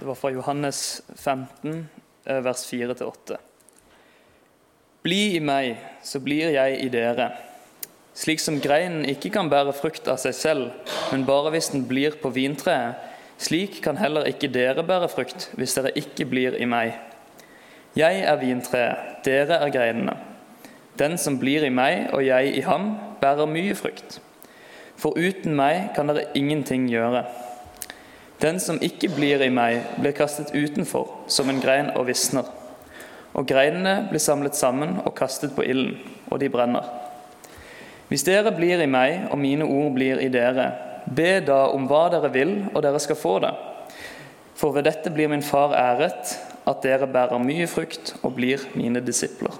Det var fra Johannes 15, eh, vers 4-8. Bli i meg, så blir jeg i dere. Slik som greinen ikke kan bære frukt av seg selv, men bare hvis den blir på vintreet, slik kan heller ikke dere bære frukt hvis dere ikke blir i meg. Jeg er vintreet, dere er greinene. Den som blir i meg og jeg i ham, bærer mye frukt. For uten meg kan dere ingenting gjøre. Den som ikke blir i meg, blir kastet utenfor som en grein og visner. Og greinene blir samlet sammen og kastet på ilden, og de brenner. Hvis dere blir i meg, og mine ord blir i dere, be da om hva dere vil, og dere skal få det. For ved dette blir min far æret, at dere bærer mye frukt og blir mine disipler.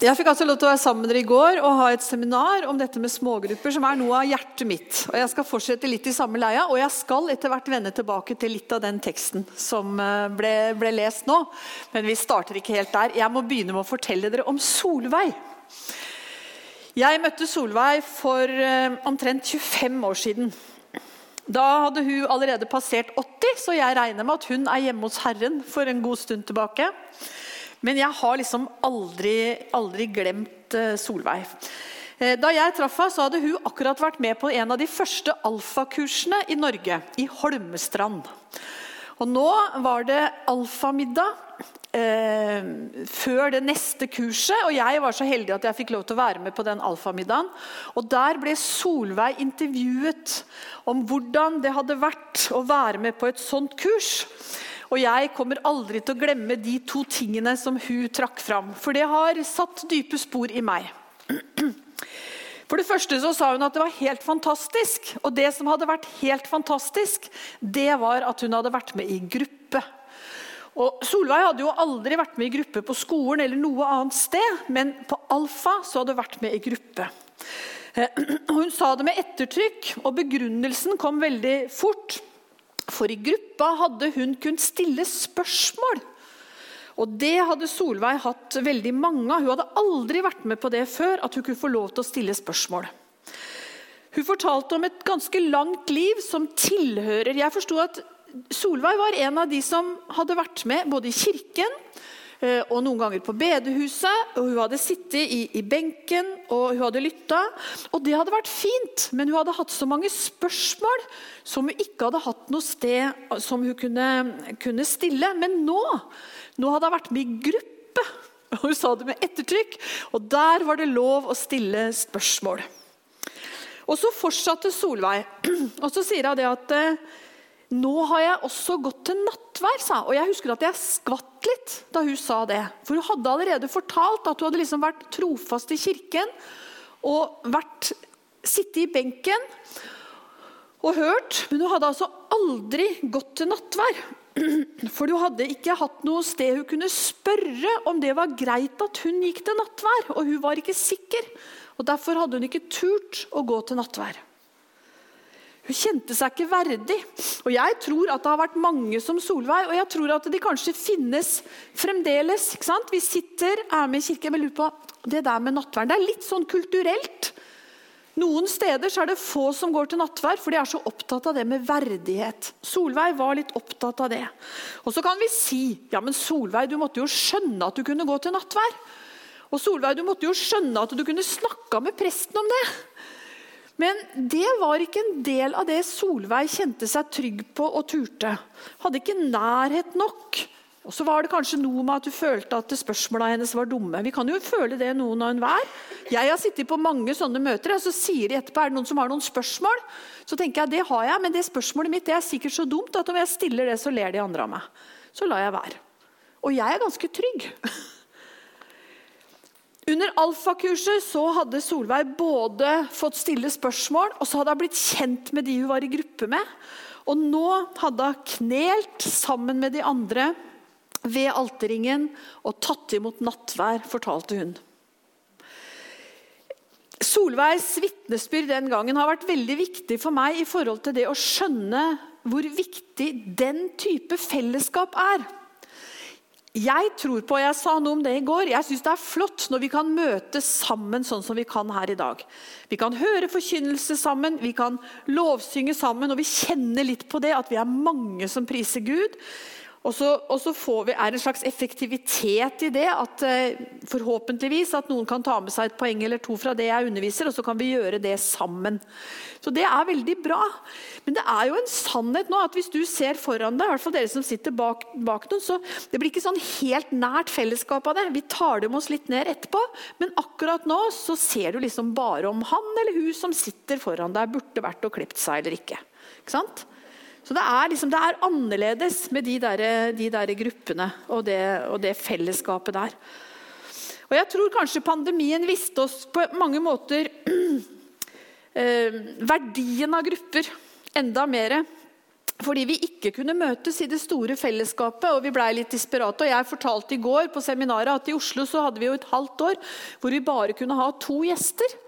Jeg fikk altså lov til å være sammen med dere i går og ha et seminar om dette med smågrupper, som er noe av hjertet mitt. Og Jeg skal fortsette litt i samme leia, og jeg skal etter hvert vende tilbake til litt av den teksten som eh, ble, ble lest nå. Men vi starter ikke helt der. Jeg må begynne med å fortelle dere om Solveig. Jeg møtte Solveig for eh, omtrent 25 år siden. Da hadde hun allerede passert 80, så jeg regner med at hun er hjemme hos Herren for en god stund tilbake. Men jeg har liksom aldri, aldri glemt uh, Solveig. Eh, da jeg traff henne, hadde hun akkurat vært med på en av de første alfakursene i Norge, i Holmestrand. Og nå var det alfamiddag eh, før det neste kurset, og jeg var så heldig at jeg fikk lov til å være med på den alfamiddagen. Og der ble Solveig intervjuet om hvordan det hadde vært å være med på et sånt kurs. Og jeg kommer aldri til å glemme de to tingene som hun trakk fram. For det har satt dype spor i meg. For det første så sa hun at det var helt fantastisk. Og det som hadde vært helt fantastisk, det var at hun hadde vært med i gruppe. Og Solveig hadde jo aldri vært med i gruppe på skolen eller noe annet sted, men på Alfa så hadde hun vært med i gruppe. Hun sa det med ettertrykk, og begrunnelsen kom veldig fort. For i gruppa hadde hun kunnet stille spørsmål. Og det hadde Solveig hatt veldig mange av. Hun hadde aldri vært med på det før, at hun kunne få lov til å stille spørsmål. Hun fortalte om et ganske langt liv som tilhører Jeg forsto at Solveig var en av de som hadde vært med både i kirken og noen ganger på bedehuset. og Hun hadde sittet i, i benken og hun hadde lytta. Og det hadde vært fint, men hun hadde hatt så mange spørsmål som hun ikke hadde hatt noe sted som hun kunne, kunne stille. Men nå, nå hadde hun vært med i gruppe. Og hun sa det med ettertrykk. Og der var det lov å stille spørsmål. Og så fortsatte Solveig. Og så sier hun det at eh, nå har jeg også gått til nattvær, sa Og jeg husker at jeg skvatt litt da hun sa det. For hun hadde allerede fortalt at hun hadde liksom vært trofast i kirken og vært, sittet i benken og hørt. Men hun hadde altså aldri gått til nattvær. For hun hadde ikke hatt noe sted hun kunne spørre om det var greit at hun gikk til nattvær. Og hun var ikke sikker. Og Derfor hadde hun ikke turt å gå til nattvær. Hun kjente seg ikke verdig. Og Jeg tror at det har vært mange som Solveig, og jeg tror at de kanskje finnes fremdeles. ikke sant? Vi sitter, er med i kirken, men lurer på det der med nattverd. Det er litt sånn kulturelt. Noen steder så er det få som går til nattverd, for de er så opptatt av det med verdighet. Solveig var litt opptatt av det. Og så kan vi si ja, men Solveig, du måtte jo skjønne at du kunne gå til nattverd. Og Solveig, du måtte jo skjønne at du kunne snakka med presten om det. Men det var ikke en del av det Solveig kjente seg trygg på og turte. Hadde ikke nærhet nok. Og så var det kanskje noe med at du følte at spørsmåla hennes var dumme. Vi kan jo føle det noen og enhver. Jeg har sittet på mange sånne møter, og så sier de etterpå er det noen som har noen spørsmål. Så tenker jeg det har jeg, men det spørsmålet mitt det er sikkert så dumt at om jeg stiller det, så ler de andre av meg. Så lar jeg være. Og jeg er ganske trygg. Under alfakurset så hadde Solveig både fått stille spørsmål og så hadde hun blitt kjent med de hun var i gruppe med. Og nå hadde hun knelt sammen med de andre ved alterringen og tatt imot nattvær, fortalte hun. Solveigs vitnesbyrd den gangen har vært veldig viktig for meg i forhold til det å skjønne hvor viktig den type fellesskap er. Jeg tror på, jeg sa noe om det i går, jeg syns det er flott når vi kan møtes sammen sånn som vi kan her i dag. Vi kan høre forkynnelse sammen, vi kan lovsynge sammen, og vi kjenner litt på det at vi er mange som priser Gud. Og så, og så vi, er det en slags effektivitet i det. at eh, Forhåpentligvis at noen kan ta med seg et poeng eller to fra det jeg underviser, og så kan vi gjøre det sammen. Så det er veldig bra. Men det er jo en sannhet nå at hvis du ser foran deg, i hvert fall dere som sitter bak, bak noen, så det blir ikke sånn helt nært fellesskap av det. Vi tar det med oss litt ned etterpå, men akkurat nå så ser du liksom bare om han eller hun som sitter foran deg, burde vært og klipt seg eller ikke. Ikke sant? Så det er, liksom, det er annerledes med de der, de der gruppene og det, og det, fellesskapet der. Og Jeg tror kanskje pandemien viste oss på mange måter eh, verdien av grupper enda mer. Fordi vi ikke kunne møtes i det store fellesskapet, og vi blei litt desperate. Og jeg fortalte i går på seminaret at i Oslo så hadde vi jo et halvt år hvor vi bare kunne ha to gjester.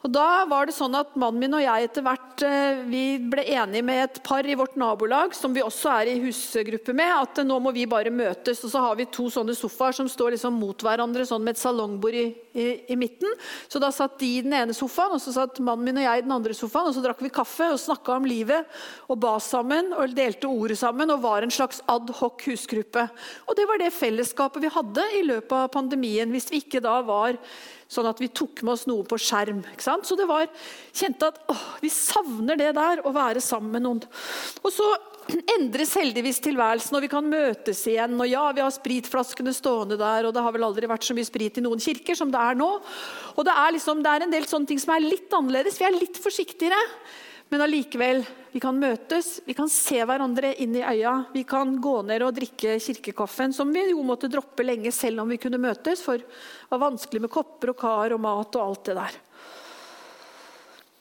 Og da var det sånn at Mannen min og jeg etter hvert eh, vi ble enige med et par i vårt nabolag som vi også er i husgruppe med, at nå må vi bare møtes. Og så har vi to sånne sofaer som står liksom mot hverandre sånn med et salongbord i, i, i, midten. Så da satt de i den ene sofaen, og så satt mannen min og jeg i den andre sofaen. Og så drakk vi kaffe og snakka om livet og ba sammen og delte ordet sammen og var en slags adhoc husgruppe. Og det var det fellesskapet vi hadde i løpet av pandemien, hvis vi ikke da var Sånn at vi tok med oss noe på skjerm. Så det var, kjente at å, vi savner det der, å være sammen med noen. Og så endres heldigvis tilværelsen, og vi kan møtes igjen. Og ja, vi har spritflaskene stående der, og det har vel aldri vært så mye sprit i noen kirker som det er nå. Og det er, liksom, det er en del sånne ting som er litt annerledes. Vi er litt forsiktigere. Men allikevel, vi kan møtes, vi kan se hverandre inn i øya. Vi kan gå ned og drikke kirkekaffen, som vi jo måtte droppe lenge selv om vi kunne møtes. For det var vanskelig med kopper og kar og mat og alt det der.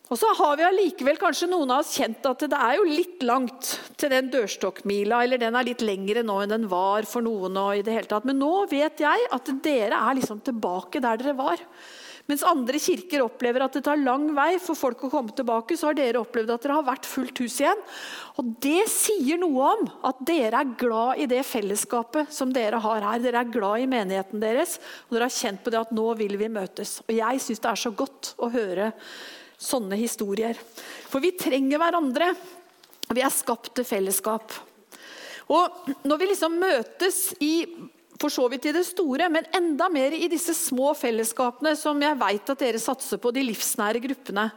Og så har vi allikevel kanskje noen av oss kjent at det er jo litt langt til den dørstokkmila, eller den er litt lengre nå enn den var for noen. og i det hele tatt. Men nå vet jeg at dere er liksom tilbake der dere var. Mens andre kirker opplever at det tar lang vei for folk å komme tilbake, så har dere opplevd at dere har vært fullt hus igjen. Og Det sier noe om at dere er glad i det fellesskapet som dere har her. Dere er glad i menigheten deres, og dere har kjent på det at nå vil vi møtes. Og Jeg syns det er så godt å høre sånne historier. For vi trenger hverandre. Vi er skapt til fellesskap. Og Når vi liksom møtes i for så vidt i det store, men enda mer i disse små fellesskapene som jeg vet at dere satser på, de livsnære gruppene,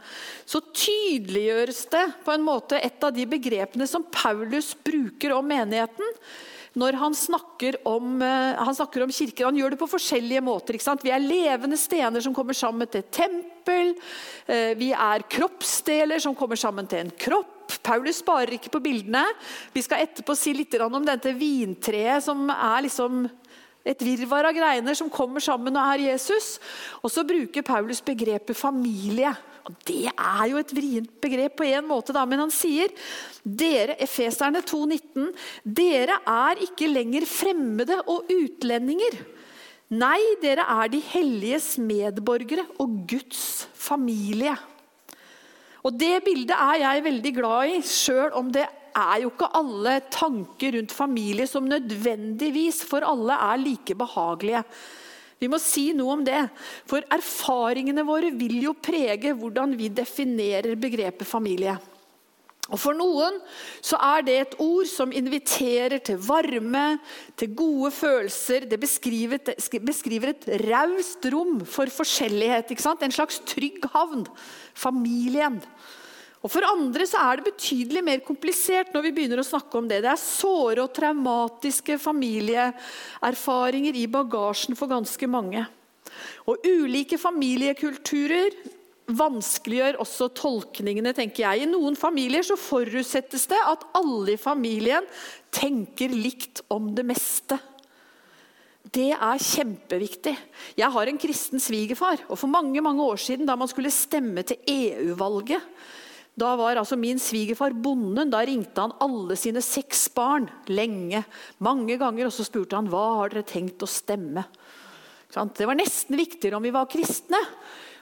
så tydeliggjøres det på en måte et av de begrepene som Paulus bruker om menigheten når han snakker om, eh, han snakker om kirker. Han gjør det på forskjellige måter. Vi er levende stener som kommer sammen til et tempel. Eh, vi er kroppsdeler som kommer sammen til en kropp. Paulus sparer ikke på bildene. Vi skal etterpå si litt om dette vintreet som er liksom et virvar av greiner som kommer sammen og er Jesus. Og så bruker Paulus begrepet familie. Og Det er jo et vrient begrep på en måte, da, men han sier dere, Efeserne 2,19, dere er ikke lenger fremmede og utlendinger. Nei, dere er de helliges medborgere og Guds familie. Og Det bildet er jeg veldig glad i, sjøl om det er jo ikke alle tanker rundt familie som nødvendigvis for alle er like behagelige. Vi må si noe om det, for erfaringene våre vil jo prege hvordan vi definerer begrepet familie. Og For noen så er det et ord som inviterer til varme, til gode følelser. Det beskriver, beskriver et raust rom for forskjellighet. En slags trygg havn. Familien. Og For andre så er det betydelig mer komplisert når vi begynner å snakke om det. Det er såre og traumatiske familieerfaringer i bagasjen for ganske mange. Og Ulike familiekulturer vanskeliggjør også tolkningene. tenker jeg. I noen familier så forutsettes det at alle i familien tenker likt om det meste. Det er kjempeviktig. Jeg har en kristen svigerfar. og For mange mange år siden, da man skulle stemme til EU-valget, da var altså min svigerfar bonden. Da ringte han alle sine seks barn lenge. Mange ganger. Og så spurte han hva har dere tenkt å stemme. Det var nesten viktigere om vi var kristne.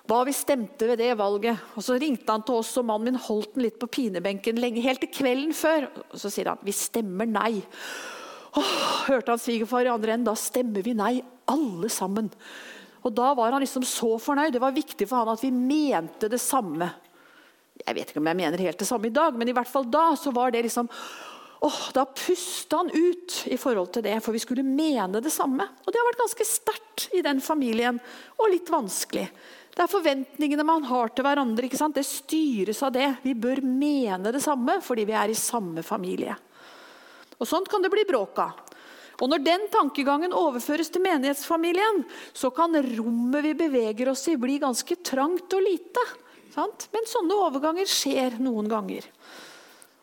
Hva vi stemte ved det valget. Og Så ringte han til oss, og mannen min holdt den litt på pinebenken lenge, helt til kvelden før. Og Så sier han vi stemmer nei. Åh, hørte han svigerfar i andre enden. Da stemmer vi nei, alle sammen. Og Da var han liksom så fornøyd. Det var viktig for han at vi mente det samme. Jeg vet ikke om jeg mener helt det samme i dag, men i hvert fall da så var det liksom åh, Da pusta han ut i forhold til det, for vi skulle mene det samme. Og det har vært ganske sterkt i den familien, og litt vanskelig. Det er forventningene man har til hverandre. ikke sant? Det styres av det. Vi bør mene det samme fordi vi er i samme familie. Og Sånt kan det bli bråk av. Og Når den tankegangen overføres til menighetsfamilien, så kan rommet vi beveger oss i, bli ganske trangt og lite. Sant? Men sånne overganger skjer noen ganger.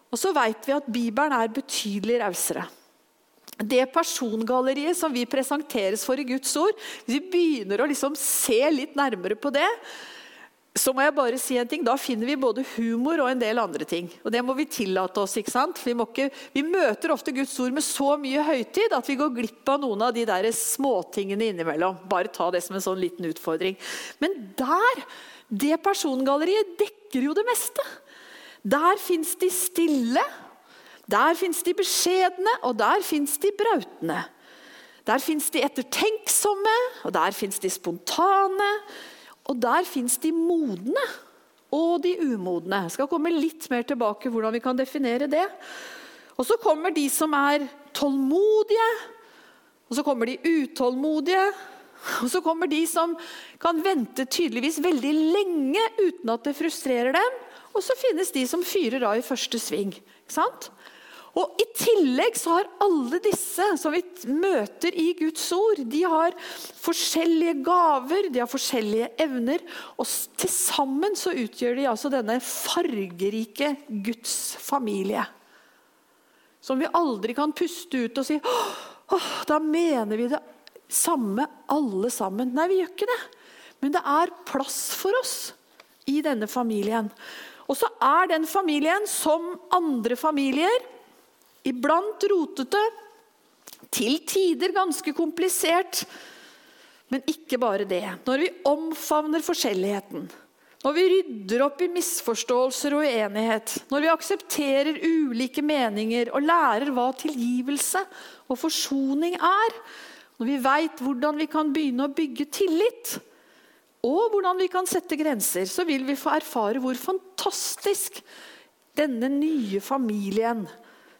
Og så vet vi at Bibelen er betydelig rausere. Det persongalleriet som vi presenteres for i Guds ord, hvis vi begynner å liksom se litt nærmere på det, så må jeg bare si en ting, Da finner vi både humor og en del andre ting. Og Det må vi tillate oss. ikke sant? Vi, ikke, vi møter ofte Guds ord med så mye høytid at vi går glipp av noen av de der småtingene innimellom. Bare ta det som en sånn liten utfordring. Men der, det persongalleriet dekker jo det meste. Der fins de stille, der fins de beskjedne, og der fins de brautende. Der fins de ettertenksomme, og der fins de spontane. Og der fins de modne og de umodne. Jeg skal komme litt mer tilbake hvordan vi kan definere det. Og så kommer de som er tålmodige, og så kommer de utålmodige. Og så kommer de som kan vente tydeligvis veldig lenge uten at det frustrerer dem. Og så finnes de som fyrer av i første sving. Og I tillegg så har alle disse som vi møter i Guds ord, de har forskjellige gaver, de har forskjellige evner. Og til sammen så utgjør de altså denne fargerike Guds familie. Som vi aldri kan puste ut og si åh, da mener vi det samme alle sammen. Nei, vi gjør ikke det. Men det er plass for oss i denne familien. Og så er den familien som andre familier Iblant rotete, til tider ganske komplisert. Men ikke bare det. Når vi omfavner forskjelligheten, når vi rydder opp i misforståelser og uenighet, når vi aksepterer ulike meninger og lærer hva tilgivelse og forsoning er, når vi veit hvordan vi kan begynne å bygge tillit, og hvordan vi kan sette grenser, så vil vi få erfare hvor fantastisk denne nye familien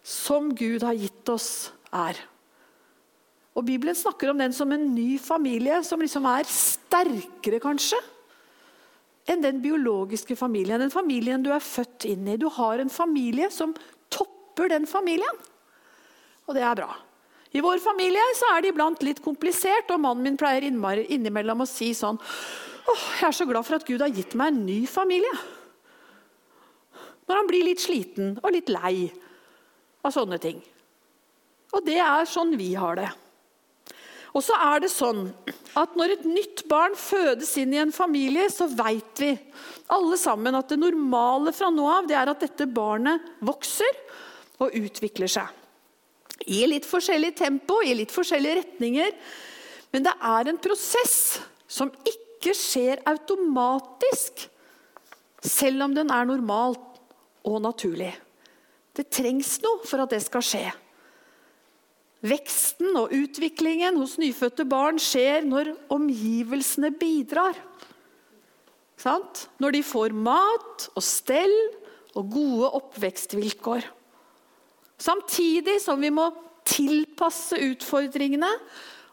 som Gud har gitt oss, er. Og Bibelen snakker om den som en ny familie, som liksom er sterkere, kanskje, enn den biologiske familien. Den familien du er født inn i. Du har en familie som topper den familien. Og det er bra. I vår familie så er det iblant litt komplisert, og mannen min pleier innimellom å si sånn Åh, jeg er så glad for at Gud har gitt meg en ny familie. Når han blir litt sliten og litt lei av sånne ting. Og det er sånn vi har det. Og så er det sånn at Når et nytt barn fødes inn i en familie, så veit vi alle sammen at det normale fra nå av det er at dette barnet vokser og utvikler seg. I litt forskjellig tempo, i litt forskjellige retninger. Men det er en prosess som ikke skjer automatisk, selv om den er normal og naturlig. Det trengs noe for at det skal skje. Veksten og utviklingen hos nyfødte barn skjer når omgivelsene bidrar. Sant? Når de får mat og stell og gode oppvekstvilkår. Samtidig som vi må tilpasse utfordringene,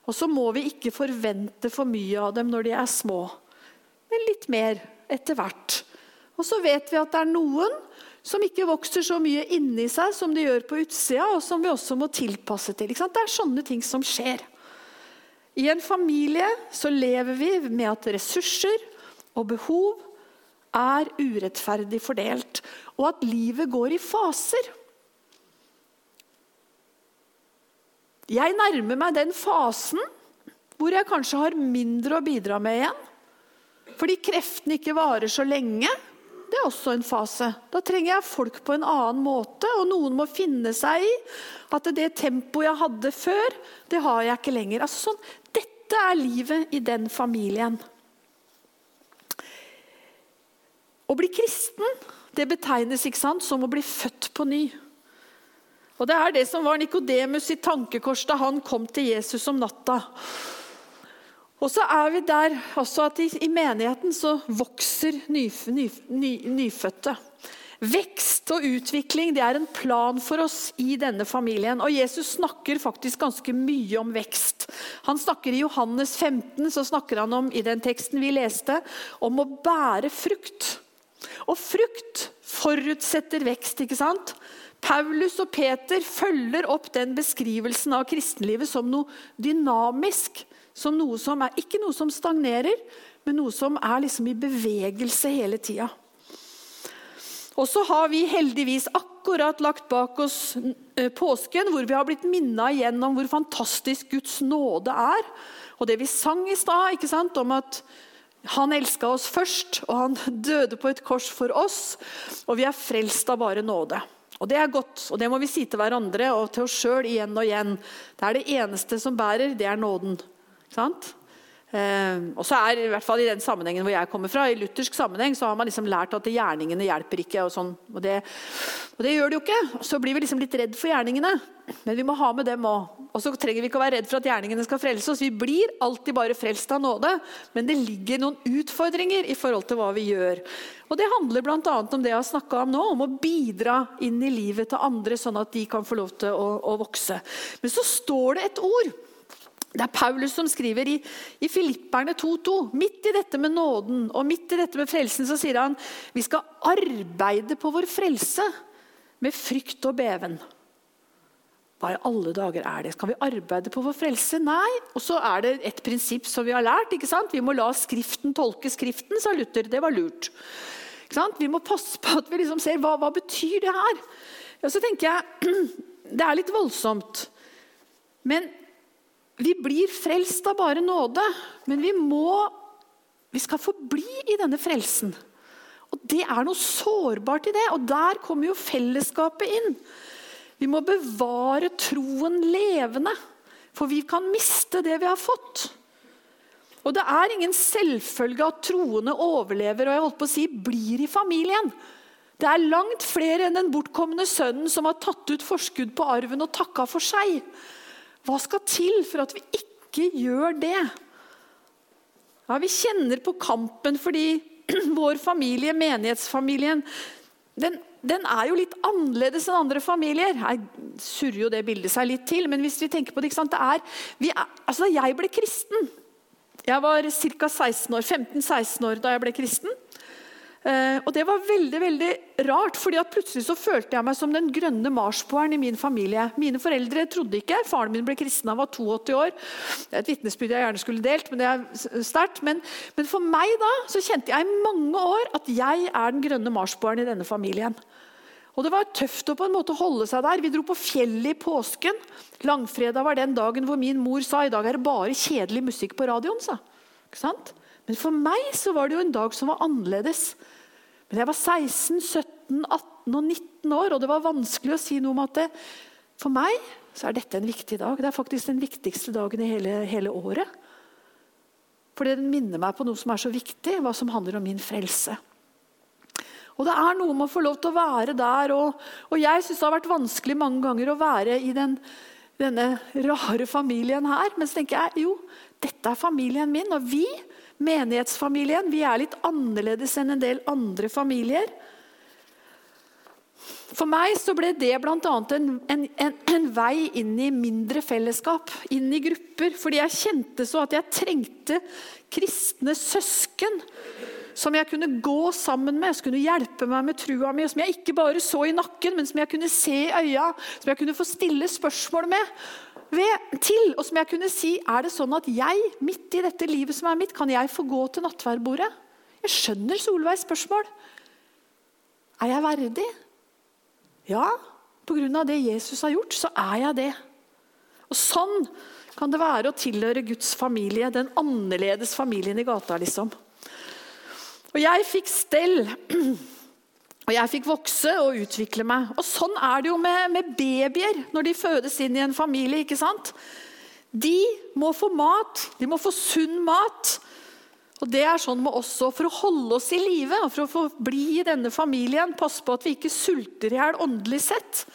og så må vi ikke forvente for mye av dem når de er små. Men litt mer etter hvert. Og så vet vi at det er noen som ikke vokser så mye inni seg som de gjør på utsida, og som vi også må tilpasse til. Det er sånne ting som skjer. I en familie så lever vi med at ressurser og behov er urettferdig fordelt, og at livet går i faser. Jeg nærmer meg den fasen hvor jeg kanskje har mindre å bidra med igjen. Fordi kreftene ikke varer så lenge det er også en fase. Da trenger jeg folk på en annen måte, og noen må finne seg i at det tempoet jeg hadde før, det har jeg ikke lenger. Altså sånn, dette er livet i den familien. Å bli kristen det betegnes sant, som å bli født på ny. Og Det er det som var Nikodemus i tankekors da han kom til Jesus om natta. Og så er vi der også at i, i menigheten så vokser ny, ny, ny, nyfødte. Vekst og utvikling det er en plan for oss i denne familien. Og Jesus snakker faktisk ganske mye om vekst. Han snakker I Johannes 15 så snakker han om i den teksten vi leste, om å bære frukt. Og frukt forutsetter vekst. ikke sant? Paulus og Peter følger opp den beskrivelsen av kristenlivet som noe dynamisk. Som noe som er, ikke noe som stagnerer, men noe som er liksom i bevegelse hele tida. Og så har vi heldigvis akkurat lagt bak oss eh, påsken, hvor vi har blitt minna igjen om hvor fantastisk Guds nåde er. Og det vi sang i stad, om at han elska oss først, og han døde på et kors for oss. Og vi er frelst av bare nåde. Og Det er godt, og det må vi si til hverandre og til oss sjøl igjen og igjen. Det er det eneste som bærer, det er nåden. Sant? Eh, og så er i hvert fall i den sammenhengen hvor jeg kommer fra, i luthersk sammenheng, så har man liksom lært at gjerningene hjelper ikke. Og, sånn, og, det, og det, gjør det jo ikke. Så blir vi liksom litt redd for gjerningene. Men vi må ha med dem òg. Og så trenger vi ikke å være redd for at gjerningene skal frelse oss. Vi blir alltid bare frelst av nåde, men det ligger noen utfordringer i forhold til hva vi gjør. Og Det handler bl.a. om det jeg har snakka om nå, om å bidra inn i livet til andre, sånn at de kan få lov til å, å vokse. Men så står det et ord det er Paulus som skriver i, i Filipperne 2,2. Midt i dette med nåden og midt i dette med frelsen så sier han vi skal arbeide på vår frelse med frykt og beven. Hva i alle dager er det? Skal vi arbeide på vår frelse? Nei. Og så er det et prinsipp som vi har lært. ikke sant? Vi må la Skriften tolke Skriften, sa Luther. Det var lurt. Vi må passe på at vi liksom ser hva, hva betyr det her. Og så tenker jeg, Det er litt voldsomt. Men vi blir frelst av bare nåde, men vi må Vi skal forbli i denne frelsen. Og Det er noe sårbart i det, og der kommer jo fellesskapet inn. Vi må bevare troen levende, for vi kan miste det vi har fått. Og Det er ingen selvfølge at troende overlever og jeg holdt på å si, blir i familien. Det er langt flere enn den bortkomne sønnen som har tatt ut forskudd på arven og takka for seg. Hva skal til for at vi ikke gjør det? Ja, Vi kjenner på kampen fordi vår familie, menighetsfamilien, den, den, er jo litt annerledes enn andre familier. Her surrer jo det bildet seg litt til, men hvis vi tenker på det, det er, er, altså Jeg ble kristen. Jeg var ca. 15-16 år da jeg ble kristen. Eh, og Det var veldig veldig rart, fordi at plutselig så følte jeg meg som den grønne marsboeren i min familie. Mine foreldre trodde ikke. Faren min ble kristen da han var 82 år. Det er et vitnesbyrd jeg gjerne skulle delt, men det er sterkt. Men, men, for meg da så kjente jeg i mange år at jeg er den grønne marsboeren i denne familien. Og Det var tøft å på en måte holde seg der. Vi dro på fjellet i påsken. Langfredag var den dagen hvor min mor sa i dag er det bare kjedelig musikk på radioen. sa. Ikke sant? Men for meg så var det jo en dag som var annerledes. Men jeg var 16, 17, 18 og 19 år, og det var vanskelig å si noe om at det, for meg så er dette en viktig dag. Det er faktisk den viktigste dagen i hele, hele året. Fordi den minner meg på noe som er så viktig, hva som handler om min frelse. Og Det er noe med å få lov til å være der. Og, og jeg syns det har vært vanskelig mange ganger å være i den, denne rare familien her. Men så tenker jeg jo, dette er familien min, og vi Menighetsfamilien vi er litt annerledes enn en del andre familier. For meg så ble det bl.a. En, en, en, en vei inn i mindre fellesskap, inn i grupper. Fordi jeg kjente så at jeg trengte kristne søsken som jeg kunne gå sammen med, som kunne hjelpe meg med trua mi, som jeg ikke bare så i nakken, men som jeg kunne se i øya, som jeg kunne få stille spørsmål med ved, til, og som jeg kunne si er det sånn at jeg, midt i dette livet som er mitt, kan jeg få gå til nattverdbordet? Jeg skjønner Solveigs spørsmål. Er jeg verdig? Ja, pga. det Jesus har gjort, så er jeg det. Og Sånn kan det være å tilhøre Guds familie, den annerledes familien i gata. liksom. Og jeg fikk stell og jeg fikk vokse og utvikle meg. Og Sånn er det jo med, med, babyer når de fødes inn i en familie. ikke sant? De må få mat. De må få sunn mat. Og Det er sånn med oss for å holde oss i live og for å bli i denne familien. Passe på at vi ikke sulter i hjel åndelig sett.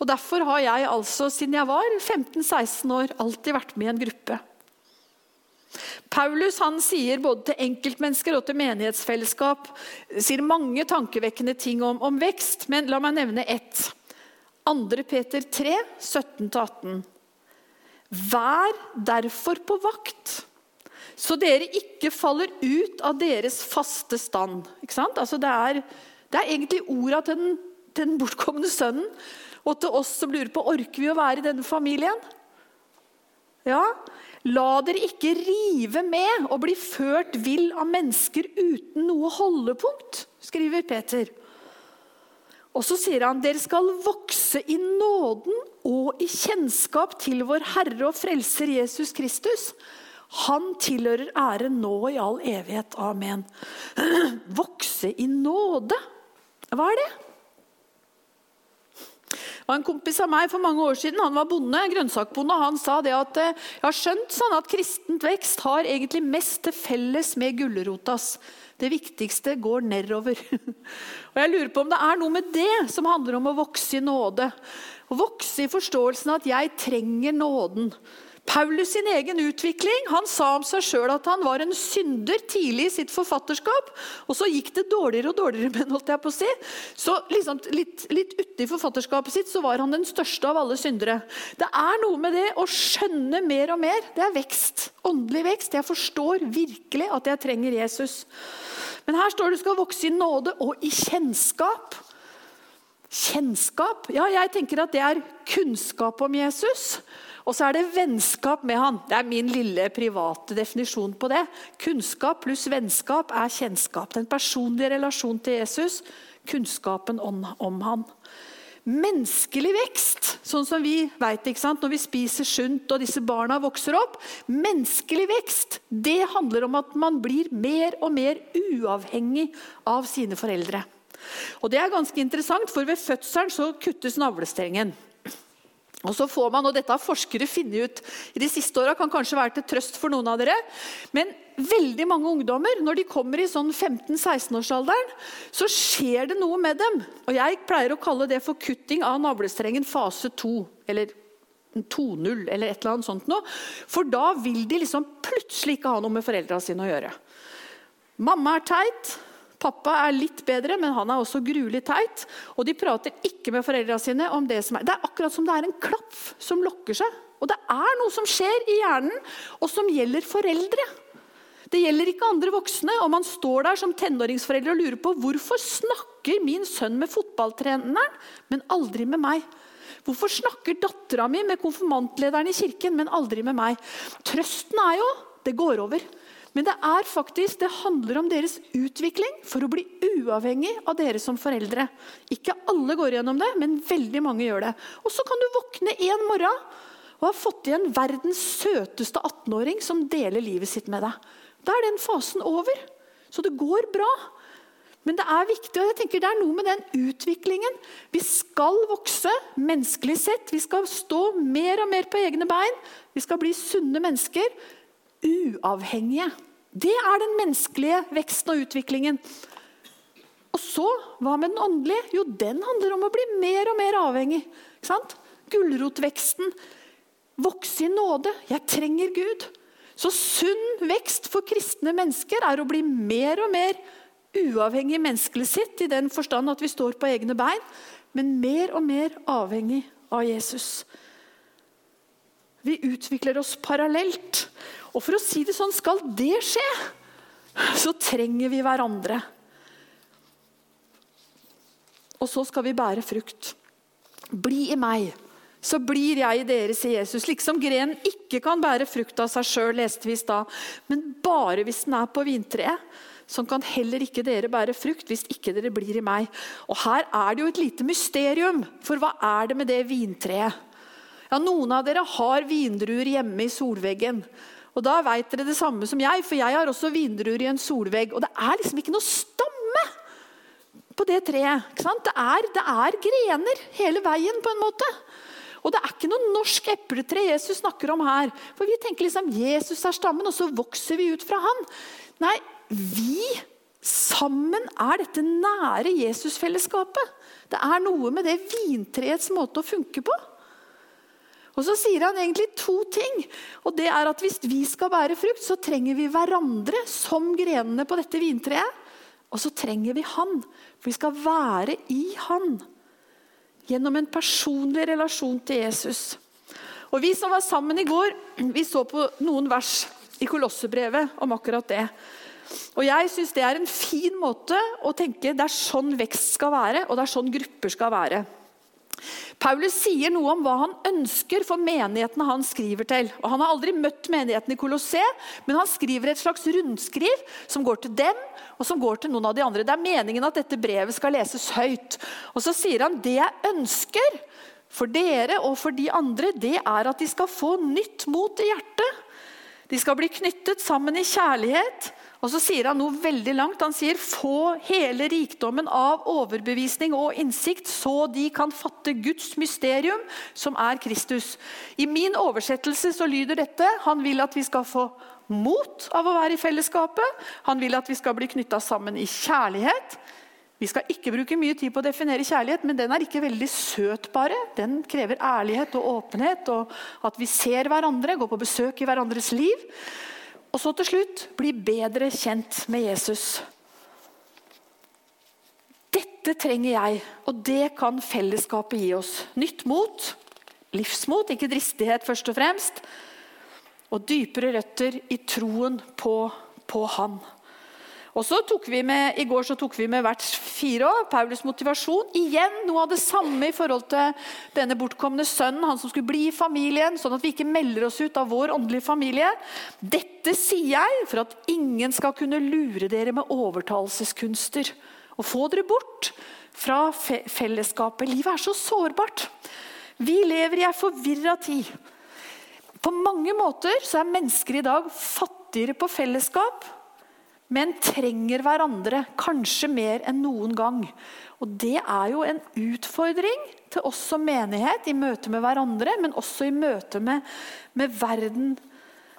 Og Derfor har jeg altså, siden jeg var 15-16 år, alltid vært med i en gruppe. Paulus han sier både til enkeltmennesker og til menighetsfellesskap sier mange tankevekkende ting om, om vekst, men la meg nevne ett. 2. Peter 3, 17-18. Vær derfor på vakt, så dere ikke faller ut av deres faste stand. Altså det, er, det, er, egentlig orda til den, til den bortkomne sønnen og til oss som lurer på orker vi å være i denne familien. Ja, La dere ikke rive med og bli ført vill av mennesker uten noe holdepunkt, skriver Peter. Og så sier han dere skal vokse i nåden og i kjennskap til vår Herre og Frelser Jesus Kristus. Han tilhører ære nå og i all evighet. Amen. Vokse i nåde. Hva er det? Det var en kompis av meg for mange år siden, han var bonde, grønnsakbonde. Han sa det at eh, jeg har skjønt sånn at kristent vekst har egentlig mest til felles med gulrotas. Det viktigste går nedover. Og jeg lurer på om det er noe med det som handler om å vokse i nåde. Å vokse i forståelsen at jeg trenger nåden. Paulus sin egen utvikling. Han sa om seg sjøl at han var en synder tidlig i sitt forfatterskap. Og så gikk det dårligere og dårligere med holdt jeg på å si. Så liksom, litt, litt uti forfatterskapet sitt så var han den største av alle syndere. Det er noe med det å skjønne mer og mer. Det er vekst. Åndelig vekst. Jeg forstår virkelig at jeg trenger Jesus. Men her står det du skal vokse i nåde og i kjennskap. Kjennskap? Ja, jeg tenker at det er kunnskap om Jesus. Og så er det vennskap med han. Det er min lille private definisjon på det. Kunnskap pluss vennskap er kjennskap. Den personlige relasjonen til Jesus, kunnskapen om, om han. Menneskelig vekst, sånn som vi vet når vi spiser sunt og disse barna vokser opp. Menneskelig vekst det handler om at man blir mer og mer uavhengig av sine foreldre. Og Det er ganske interessant, for ved fødselen så kuttes navlestrengen. Og så får man, og Dette har forskere funnet ut i de siste åra, kan kanskje være til trøst for noen av dere. Men veldig mange ungdommer, når de kommer i sånn 15-16-årsalderen, så skjer det noe med dem. Og Jeg pleier å kalle det for kutting av navlestrengen fase 2. Eller 2.0, eller et eller annet sånt noe. For da vil de liksom plutselig ikke ha noe med foreldra sine å gjøre. Mamma er teit, Pappa er litt bedre, men han er også gruelig teit. Og de prater ikke med foreldra sine om det som er Det er akkurat som det er en klapp som lokker seg. Og det er noe som skjer i hjernen, og som gjelder foreldre. Det gjelder ikke andre voksne. og Man står der som tenåringsforeldre og lurer på hvorfor snakker min sønn med fotballtreneren, men aldri med meg. Hvorfor snakker dattera mi med konfirmantlederen i kirken, men aldri med meg? Trøsten er jo det går over. Men det er faktisk, det handler om deres utvikling for å bli uavhengig av dere som foreldre. Ikke alle går gjennom det, men veldig mange gjør det. Og så kan du våkne en morgen og ha fått igjen verdens søteste 18-åring som deler livet sitt med deg. Da er den fasen over. Så det går bra. Men det er viktig, og jeg tenker det er noe med den utviklingen. Vi skal vokse menneskelig sett. Vi skal stå mer og mer på egne bein. Vi skal bli sunne mennesker. Uavhengige. Det er den menneskelige veksten og utviklingen. Og så, hva med den åndelige? Jo, den handler om å bli mer og mer avhengig. Ikke sant? Gulrotveksten. Vokse i nåde. Jeg trenger Gud. Så sunn vekst for kristne mennesker er å bli mer og mer uavhengig menneskelig sitt, i den forstand at vi står på egne bein, men mer og mer avhengig av Jesus. Vi utvikler oss parallelt. Og for å si det sånn, skal det skje, så trenger vi hverandre. Og så skal vi bære frukt. Bli i meg, så blir jeg i dere, sier Jesus. Liksom grenen ikke kan bære frukt av seg sjøl, leste vi i stad, men bare hvis den er på vintreet. Sånn kan heller ikke dere bære frukt hvis ikke dere blir i meg. Og Her er det jo et lite mysterium, for hva er det med det vintreet? Ja, Noen av dere har vindruer hjemme i solveggen. Og da vet dere det samme som jeg, for jeg har også vindruer i en solvegg. Og det er liksom ikke noe stamme på det treet. Det er, det, er, grener hele veien, på en måte. Og det er ikke noe norsk epletre Jesus snakker om her. For vi tenker liksom Jesus er stammen, og så vokser vi ut fra han. Nei, vi Sammen er dette nære Jesusfellesskapet. Det er noe med det vintreets måte å funke på. Og Så sier han egentlig to ting. Og det er at Hvis vi skal bære frukt, så trenger vi hverandre som grenene på dette vintreet. Og så trenger vi Han. For vi skal være i Han. Gjennom en personlig relasjon til Jesus. Og Vi som var sammen i går, vi så på noen vers i Kolossebrevet om akkurat det. Og jeg syns det er en fin måte å tenke det er sånn vekst skal være, og det er sånn grupper skal være. Paulus sier noe om hva han ønsker for menighetene han skriver til. Og Han har aldri møtt menigheten i Colosset, men han skriver et slags rundskriv som går til dem og som går til noen av de andre. Det er meningen at dette brevet skal leses høyt. Og Så sier han det jeg ønsker for dere og for de andre, det er at de skal få nytt mot i hjertet. De skal bli knyttet sammen i kjærlighet og så sier han noe veldig langt. Han sier få hele rikdommen av overbevisning og innsikt, så de kan fatte Guds mysterium, som er Kristus. I min oversettelse så lyder dette han vil at vi skal få mot av å være i fellesskapet. Han vil at vi skal bli knytta sammen i kjærlighet. Vi skal ikke bruke mye tid på å definere kjærlighet, men den er ikke veldig søt bare. Den krever ærlighet og åpenhet, og at vi ser hverandre, går på besøk i hverandres liv. Og så til slutt bli bedre kjent med Jesus. Dette trenger jeg, og det kan fellesskapet gi oss. Nytt mot, livsmot, ikke dristighet først og fremst. Og dypere røtter i troen på, på Han. Og så tok vi med, I går så tok vi med hvert fire år. Paulus motivasjon. Igjen noe av det samme i forhold til denne bortkomne sønnen, han som skulle bli i familien, sånn at vi ikke melder oss ut av vår åndelige familie. Dette sier jeg for at ingen skal kunne lure dere med overtalelseskunster og få dere bort fra fellesskapet. Livet er så sårbart. Vi lever i ei forvirra tid. På mange måter så er mennesker i dag fattigere på fellesskap men trenger hverandre kanskje mer enn noen gang. Og Det er jo en utfordring til oss som menighet i møte med hverandre, men også i møte med, med verden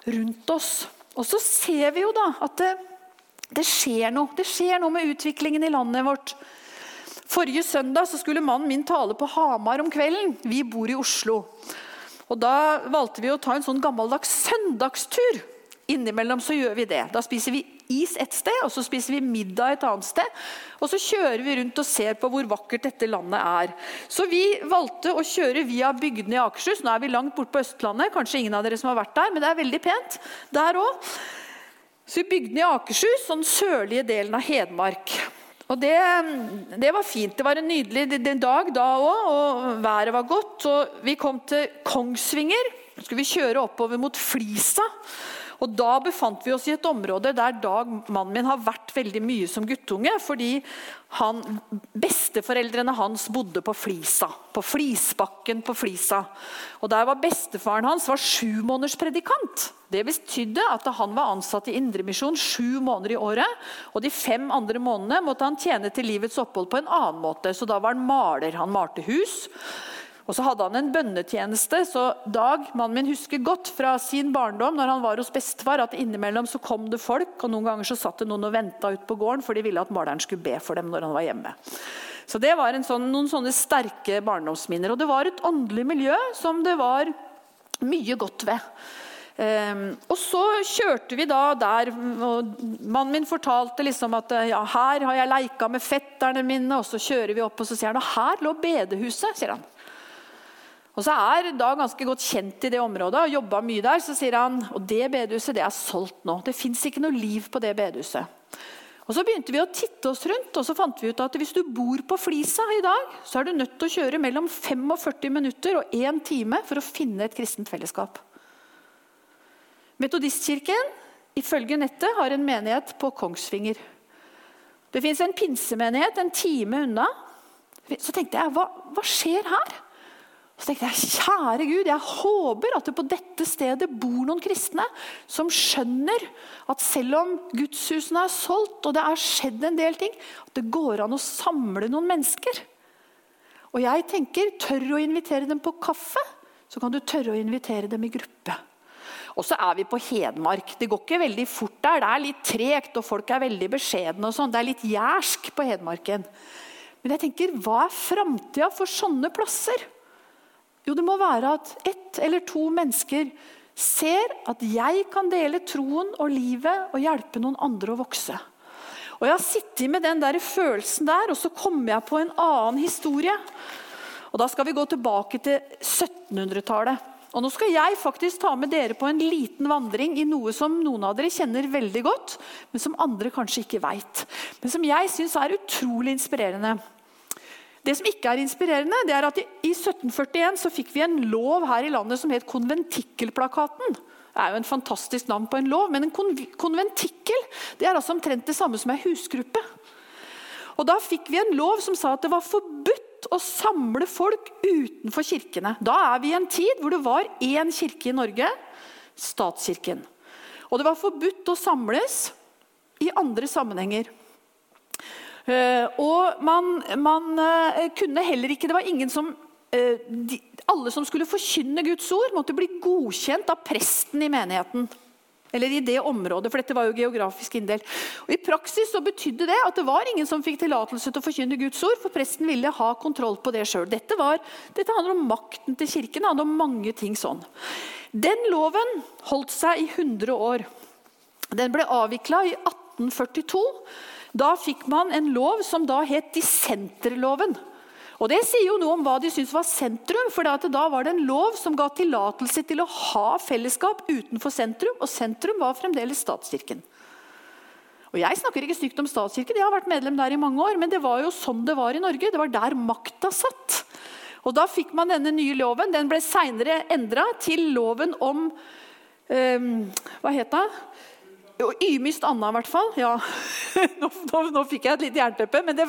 rundt oss. Og så ser vi jo da at det, det, skjer noe. Det skjer noe med utviklingen i landet vårt. Forrige søndag så skulle mannen min tale på Hamar om kvelden. Vi bor i Oslo. Og Da valgte vi å ta en sånn gammeldags søndagstur. Innimellom så gjør vi det. Da spiser vi is et sted, og så spiser vi middag et annet sted. Og så kjører vi rundt og ser på hvor vakkert dette landet er. Så vi valgte å kjøre via bygdene i Akershus. Nå er vi langt borte på Østlandet. Kanskje ingen av dere som har vært der, men det er veldig pent der òg. Så vi bygdene i Akershus den sørlige delen av Hedmark. Og det, det, var fint. Det var en nydelig dag da òg, og været var godt. Og vi kom til Kongsvinger. Så skulle vi kjøre oppover mot Flisa. Og Da befant vi oss i et område der Dag, mannen min, har vært veldig mye som guttunge. Fordi han, besteforeldrene hans bodde på Flisa. På Flisbakken på Flisa. Og Der var bestefaren hans var sju måneders predikant. Det betydde at han var ansatt i Indremisjon sju måneder i året. Og de fem andre månedene måtte han tjene til livets opphold på en annen måte. Så da var han maler. Han malte hus. Og så hadde han en bønnetjeneste. så Dag, mannen min, husker godt fra sin barndom når han var hos bestefar, at innimellom så kom det folk, og noen ganger så satt det noen og venta ute på gården, for de ville at maleren skulle be for dem når han var hjemme. Så Det var sånn, noen sånne sterke barndomsminner. Og det var et åndelig miljø som det var mye godt ved. Um, og så kjørte vi da der, og mannen min fortalte liksom at ja, her har jeg leika med fetterne mine. Og så kjører vi opp, og så sier han og her lå bedehuset. sier han. Og så er da ganske godt kjent i det området og jobba mye der. Så sier han og det bedehuset det er solgt nå. Det fins ikke noe liv på det bedehuset. Og Så begynte vi å titte oss rundt og så fant vi ut at hvis du bor på Flisa i dag, så er du nødt til å kjøre mellom 45 minutter og 1 time for å finne et kristent fellesskap. Metodistkirken ifølge nettet har en menighet på Kongsvinger. Det fins en pinsemenighet en time unna. Så tenkte jeg, hva, hva skjer her? Så tenkte jeg, kjære Gud, jeg håper at det på dette stedet bor noen kristne som skjønner at selv om gudshusene er solgt og det er skjedd en del ting, at det går an å samle noen mennesker. Og jeg tenker, tør å invitere dem på kaffe, så kan du tørre å invitere dem i gruppe. Og så er vi på Hedmark. Det går ikke veldig fort der. Det er litt tregt, og folk er veldig beskjedne. og sånn. Det er litt jærsk på Hedmarken. Men jeg tenker, hva er framtida for sånne plasser? Jo, det må være at ett eller to mennesker ser at jeg kan dele troen og livet og hjelpe noen andre å vokse. Og Jeg har sittet med den der følelsen der, og så kommer jeg på en annen historie. Og Da skal vi gå tilbake til 1700-tallet. Og Nå skal jeg faktisk ta med dere på en liten vandring i noe som noen av dere kjenner veldig godt, men som andre kanskje ikke veit. Men som jeg syns er utrolig inspirerende. Det som ikke er inspirerende, det er at i 1741 så fikk vi en lov her i landet som het konventikkelplakaten. Det er jo en fantastisk navn på en lov, men en konventikkel det er altså omtrent det samme som ei husgruppe. Og Da fikk vi en lov som sa at det var forbudt å samle folk utenfor kirkene. Da er vi i en tid hvor det var én kirke i Norge, statskirken. Og det var forbudt å samles i andre sammenhenger. Eh, og man, man eh, kunne heller ikke Det var ingen som eh, de, Alle som skulle forkynne Guds ord, måtte bli godkjent av presten i menigheten. Eller i det området, for dette var jo geografisk inndelt. Og I praksis så betydde det at det var ingen som fikk tillatelse til å forkynne Guds ord, for presten ville ha kontroll på det sjøl. Dette, dette, handler om makten til kirken. Det handler om mange ting sånn. Den loven holdt seg i 100 år. Den ble avvikla i 1842. Da fikk man en lov som da het dissenterloven. Og Det sier jo noe om hva de syntes var sentrum. for Da var det en lov som ga tillatelse til å ha fellesskap utenfor sentrum, og sentrum var fremdeles statskirken. Og Jeg snakker ikke stygt om statskirken, jeg har vært medlem der i mange år, men det var jo sånn det var i Norge. Det var der makta satt. Og Da fikk man denne nye loven. Den ble seinere endra til loven om um, Hva het det? Ymist Anna, i hvert fall. Ja. Nå, nå, nå, fikk jeg et lite jernteppe. Men,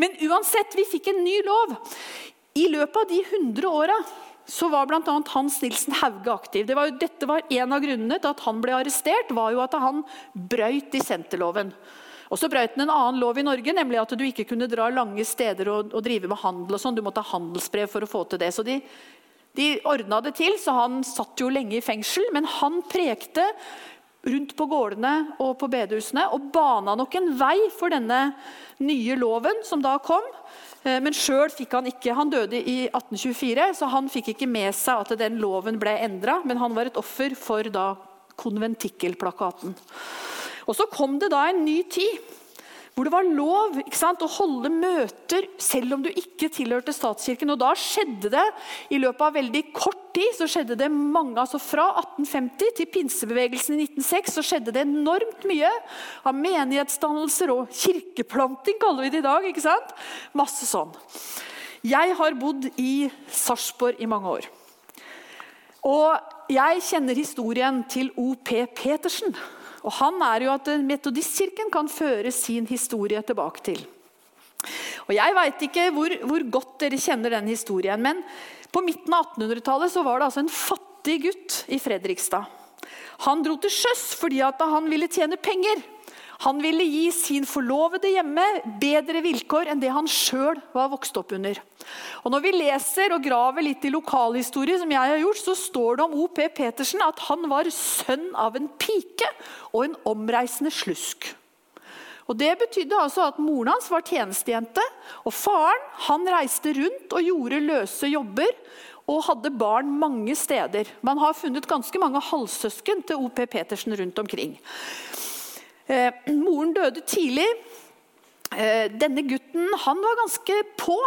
men, uansett, vi fikk en ny lov. I løpet av de 100 åra så var bl.a. Hans Nilsen Hauge aktiv. Det var jo, dette var En av grunnene til at han ble arrestert, var jo at han brøyt dissenterloven. Og så brøyt han en annen lov i Norge, nemlig at du ikke kunne dra lange steder og, og drive med handel. og sånn. Du måtte ha handelsbrev for å få til det. Så de, de ordna det til, så han satt jo lenge i fengsel. Men han prekte rundt på gårdene og på bedehusene og bana nok en vei for denne nye loven som da kom. Eh, men sjøl fikk han ikke Han døde i 1824, så han fikk ikke med seg at den loven ble endra. Men han var et offer for da konventikkelplakaten. Og Så kom det da en ny tid hvor det var lov sant, å holde møter selv om du ikke tilhørte statskirken. Og da skjedde det i løpet av veldig kort tid så skjedde det mange, altså Fra 1850 til pinsebevegelsen i 1906 så skjedde det enormt mye av menighetsdannelser og kirkeplanting, kaller vi det i dag. ikke sant? Masse sånn. Jeg har bodd i Sarpsborg i mange år. Og jeg kjenner historien til O.P. Petersen. Og Han er jo at Metodistkirken kan føre sin historie tilbake til. Og Jeg veit ikke hvor, hvor, godt dere kjenner den historien, men på midten av 1800-tallet var det altså en fattig gutt i Fredrikstad. Han dro til sjøs fordi han ville tjene penger. Han ville gi sin forlovede hjemme bedre vilkår enn det han sjøl var vokst opp under. Og Når vi leser og graver litt i lokalhistorie, som jeg har gjort, så står det om O.P. Petersen at han var sønn av en pike og en omreisende slusk. Og Det betydde altså at Moren hans var tjenestejente, og faren han reiste rundt og gjorde løse jobber og hadde barn mange steder. Man har funnet ganske mange halvsøsken til O.P. Petersen rundt omkring. Eh, moren døde tidlig. Eh, denne gutten han var ganske på.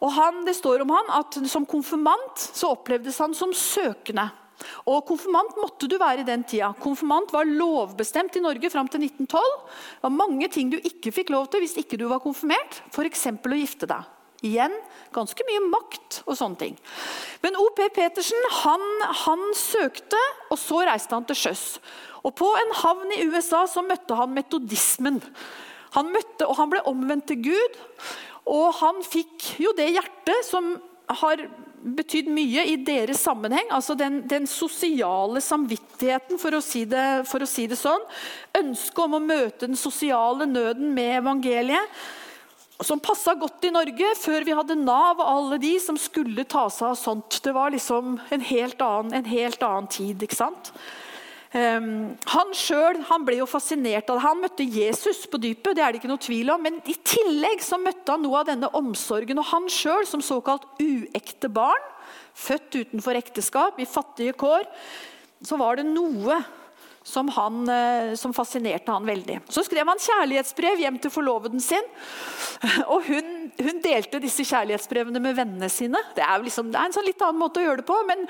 Og han, Det står om han at som konfirmant så opplevdes han som søkende. Og Konfirmant måtte du være i den tida. Konfirmant var lovbestemt i Norge fram til 1912. Det var mange ting du ikke fikk lov til hvis ikke du var konfirmert, f.eks. å gifte deg. Igjen ganske mye makt og sånne ting. Men O.P. Petersen han, han søkte, og så reiste han til sjøs. Og På en havn i USA så møtte han metodismen. Han møtte, og han ble omvendt til Gud. Og han fikk jo det hjertet som har betydd mye i deres sammenheng. altså Den, den sosiale samvittigheten, for å, si det, for å si det sånn. Ønsket om å møte den sosiale nøden med evangeliet. Som passa godt i Norge før vi hadde Nav og alle de som skulle ta seg av sånt. Det var liksom en helt annen, en helt annen tid. ikke sant? Um, han sjøl ble jo fascinert av det. Han møtte Jesus på dypet, det er det ikke noe tvil om. Men i tillegg så møtte han noe av denne omsorgen. Og han sjøl, som såkalt uekte barn, født utenfor ekteskap, i fattige kår, så var det noe som, han, eh, som fascinerte han veldig. Så skrev han kjærlighetsbrev hjem til forloveden sin. Og hun, hun delte disse kjærlighetsbrevene med vennene sine. Det er, liksom, det er en sånn litt annen måte å gjøre det på. men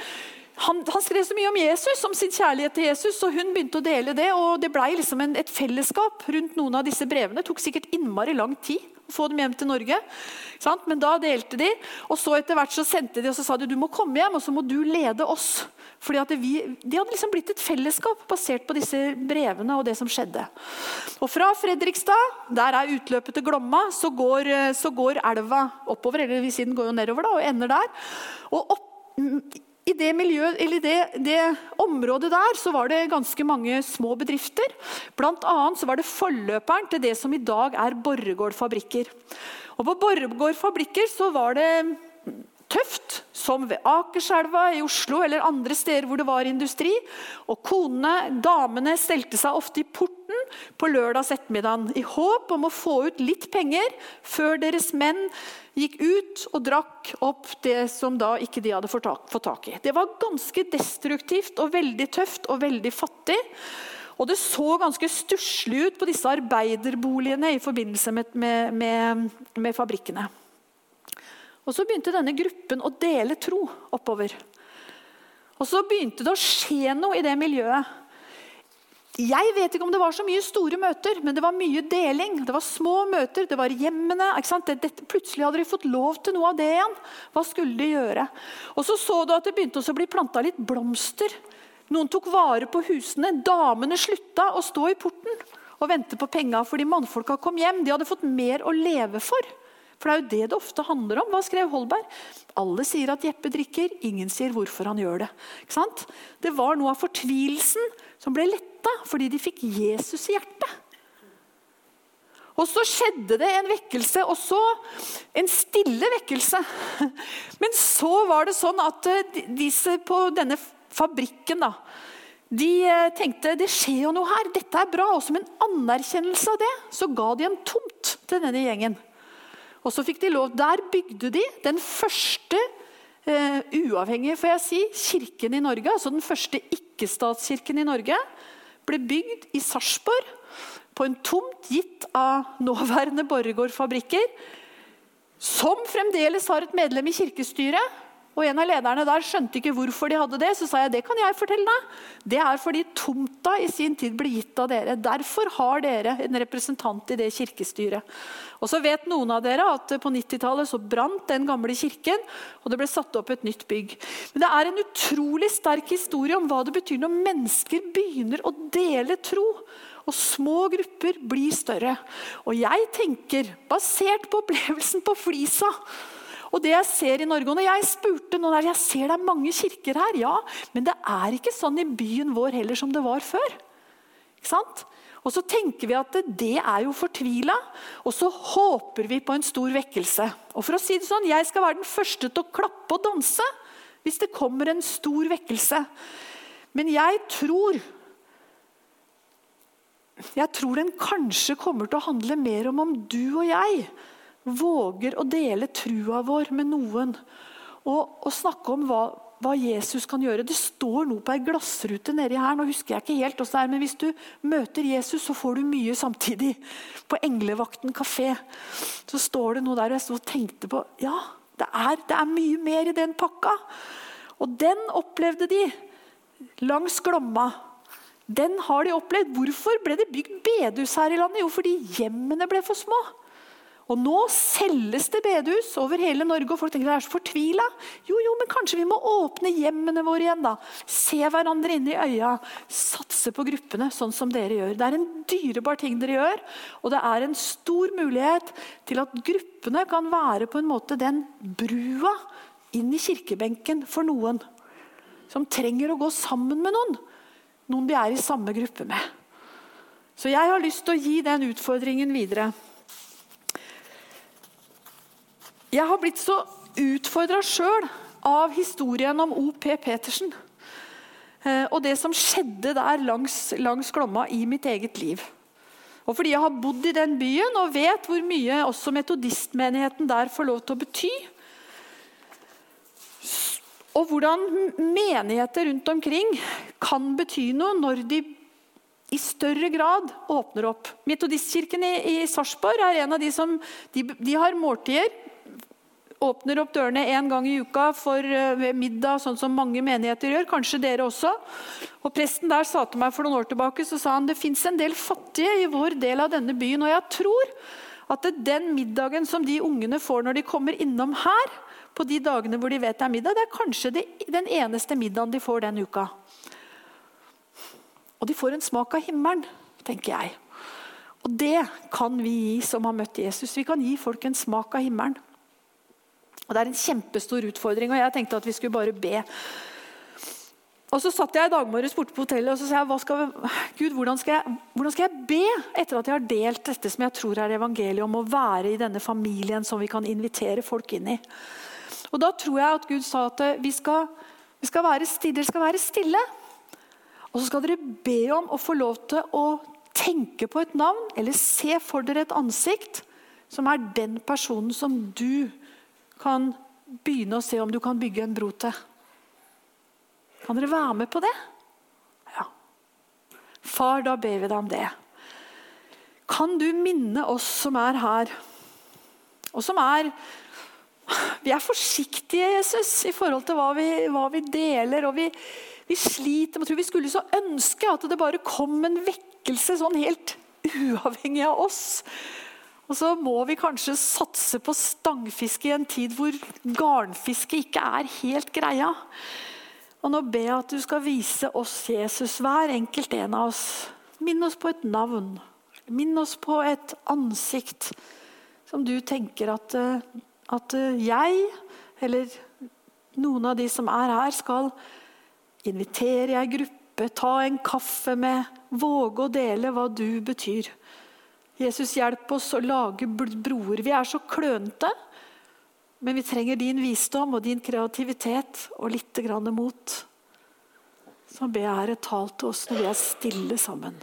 han, han, skrev så mye om Jesus, om sin kjærlighet til Jesus, og hun begynte å dele det. og Det ble liksom en, et fellesskap rundt noen av disse brevene. Det tok sikkert innmari lang tid å få dem hjem til Norge. Men da delte de, og så etter hvert så sendte de og så sa de, du må komme hjem og så må du lede oss. Fordi at vi, De hadde liksom blitt et fellesskap basert på disse brevene og det som skjedde. Og Fra Fredrikstad, der er utløpet til Glomma, så går, så går elva oppover. eller Siden går jo nedover da, og ender der. Og opp, i det, miljøet, det, det, området der så var det ganske mange små bedrifter. Blant annet så var det forløperen til det som i dag er Borregaard fabrikker. Og på Borregaard fabrikker så var det tøft, som ved Akerselva i Oslo eller andre steder hvor det var industri. Og konene, damene, stelte seg ofte i porten på lørdags ettermiddag i håp om å få ut litt penger før deres menn gikk ut og drakk opp det som da ikke de hadde fått tak i. Det var ganske destruktivt og veldig tøft og veldig fattig. Og det så ganske stusslig ut på disse arbeiderboligene i forbindelse med, med, med, med fabrikkene. Og Så begynte denne gruppen å dele tro oppover. Og Så begynte det å skje noe i det miljøet. Jeg vet ikke om det var så mye store møter, men det var mye deling. Det var små møter, det var hjemmene. Det, det, plutselig hadde de fått lov til noe av det igjen. Hva skulle de gjøre? Og Så så du at det begynte å bli planta litt blomster. Noen tok vare på husene. Damene slutta å stå i porten og vente på penga fordi mannfolka kom hjem. De hadde fått mer å leve for. For det er jo det det ofte handler om. Hva skrev Holberg? Alle sier at Jeppe drikker, ingen sier hvorfor han gjør det. Det var noe av fortvilelsen som ble letta fordi de fikk Jesus i hjertet. Og så skjedde det en vekkelse, og så en stille vekkelse. Men så var det sånn at eh, disse på denne fabrikken da, de eh, tenkte det skjer jo noe her, dette er bra. Og som en anerkjennelse av det så ga de en tomt til denne gjengen. Og så fikk de lov, Der bygde de den første eh, uavhengige får jeg si, kirken i Norge. altså Den første ikke-statskirken i Norge ble bygd i Sarpsborg. På en tomt gitt av nåværende Borregaard-fabrikker. Som fremdeles har et medlem i kirkestyret. Og En av lederne der skjønte ikke hvorfor de hadde det. Så sa jeg det kan jeg fortelle deg. Det er fordi tomta i sin tid ble gitt av dere. Derfor har dere en representant i det kirkestyret. Og så vet noen av dere at På 90-tallet så brant den gamle kirken, og det ble satt opp et nytt bygg. Men Det er en utrolig sterk historie om hva det betyr når mennesker begynner å dele tro. Og små grupper blir større. Og jeg tenker, basert på opplevelsen på Flisa og det jeg ser i Norge, og når jeg spurte noen der, jeg ser det er mange kirker her, ja, men det er ikke sånn i byen vår heller som det var før. Ikke sant? Og så tenker vi at det er jo fortvila, og så håper vi på en stor vekkelse. Og for å si det sånn, Jeg skal være den første til å klappe og danse hvis det kommer en stor vekkelse. Men jeg tror Jeg tror den kanskje kommer til å handle mer om om du og jeg våger å dele trua vår med noen og, og snakke om hva, hva, Jesus kan gjøre. Det står noe på ei glassrute nedi her. nå husker jeg ikke helt det er, men Hvis du møter Jesus, så får du mye samtidig. På Englevakten kafé så står det noe der, og jeg sto og tenkte på ja, det er, det er mye mer i den pakka. Og den opplevde de langs Glomma. Den har de opplevd. Hvorfor ble det bygd bedehus her i landet? Jo, fordi hjemmene ble for små. Og nå selges det bedehus over hele Norge, og folk tenker det er så fortvila. Jo, jo, men kanskje vi må åpne hjemmene våre igjen, da. Se hverandre inn i øya. Satse på gruppene, sånn som dere gjør. Det er en dyrebar ting dere gjør, og det er en stor mulighet til at gruppene kan være på en måte den brua inn i kirkebenken for noen som trenger å gå sammen med noen. Noen de er i samme gruppe med. Så jeg har lyst til å gi den utfordringen videre. Jeg har blitt så utfordra sjøl av historien om O.P. Petersen. Eh, og det som skjedde der langs, langs Glomma i mitt eget liv. Og fordi jeg har bodd i den byen og vet hvor mye også metodistmenigheten der får lov til å bety. Og hvordan menigheter rundt omkring kan bety noe når de i større grad åpner opp. Metodistkirken i, i Sarpsborg er en av de som de, de har måltider åpner opp dørene én gang i uka for uh, middag, sånn som mange menigheter gjør. Kanskje dere også. Og Presten der sa til meg for noen år tilbake så sa han, det fins en del fattige i vår del av denne byen. Og jeg tror at den middagen som de ungene får når de kommer innom her, på de dagene hvor de vet det er middag, det er kanskje det, den eneste middagen de får den uka. Og de får en smak av himmelen, tenker jeg. Og det kan vi gi som har møtt Jesus. Vi kan gi folk en smak av himmelen. Og Det er en kjempestor utfordring, og jeg tenkte at vi skulle bare be. Og Så satt jeg i dag morges borte på hotellet og så sa jeg, skal vi, Gud, hvordan skal, jeg, hvordan skal jeg be etter at jeg har delt dette som jeg tror er evangeliet om å være i denne familien som vi kan invitere folk inn i. Og Da tror jeg at Gud sa at vi skal, vi skal være stille. Dere skal være stille. Og så skal dere be om å få lov til å tenke på et navn eller se for dere et ansikt som er den personen som du kan begynne å se om du kan bygge en bro til. Kan dere være med på det? Ja. Far, da ber vi deg om det. Kan du minne oss som er her, og som er Vi er forsiktige, Jesus, i forhold til hva vi, hva vi deler. og vi, vi sliter med, Vi skulle så ønske at det bare kom en vekkelse sånn helt uavhengig av oss. Og så må vi kanskje satse på stangfiske i en tid hvor garnfiske ikke er helt greia. Og nå ber jeg at du skal vise oss Jesus, hver enkelt en av oss. Minn oss på et navn. Minn oss på et ansikt som du tenker at, eh, at jeg, eller noen av de som er her, skal invitere i ei gruppe, ta en kaffe med, våge å dele hva du betyr. Jesus, hjelp oss å lage broer. Vi er så klønete. Men vi trenger din visdom og din kreativitet og litt mot. Så be Herre, tal til oss når vi er stille sammen.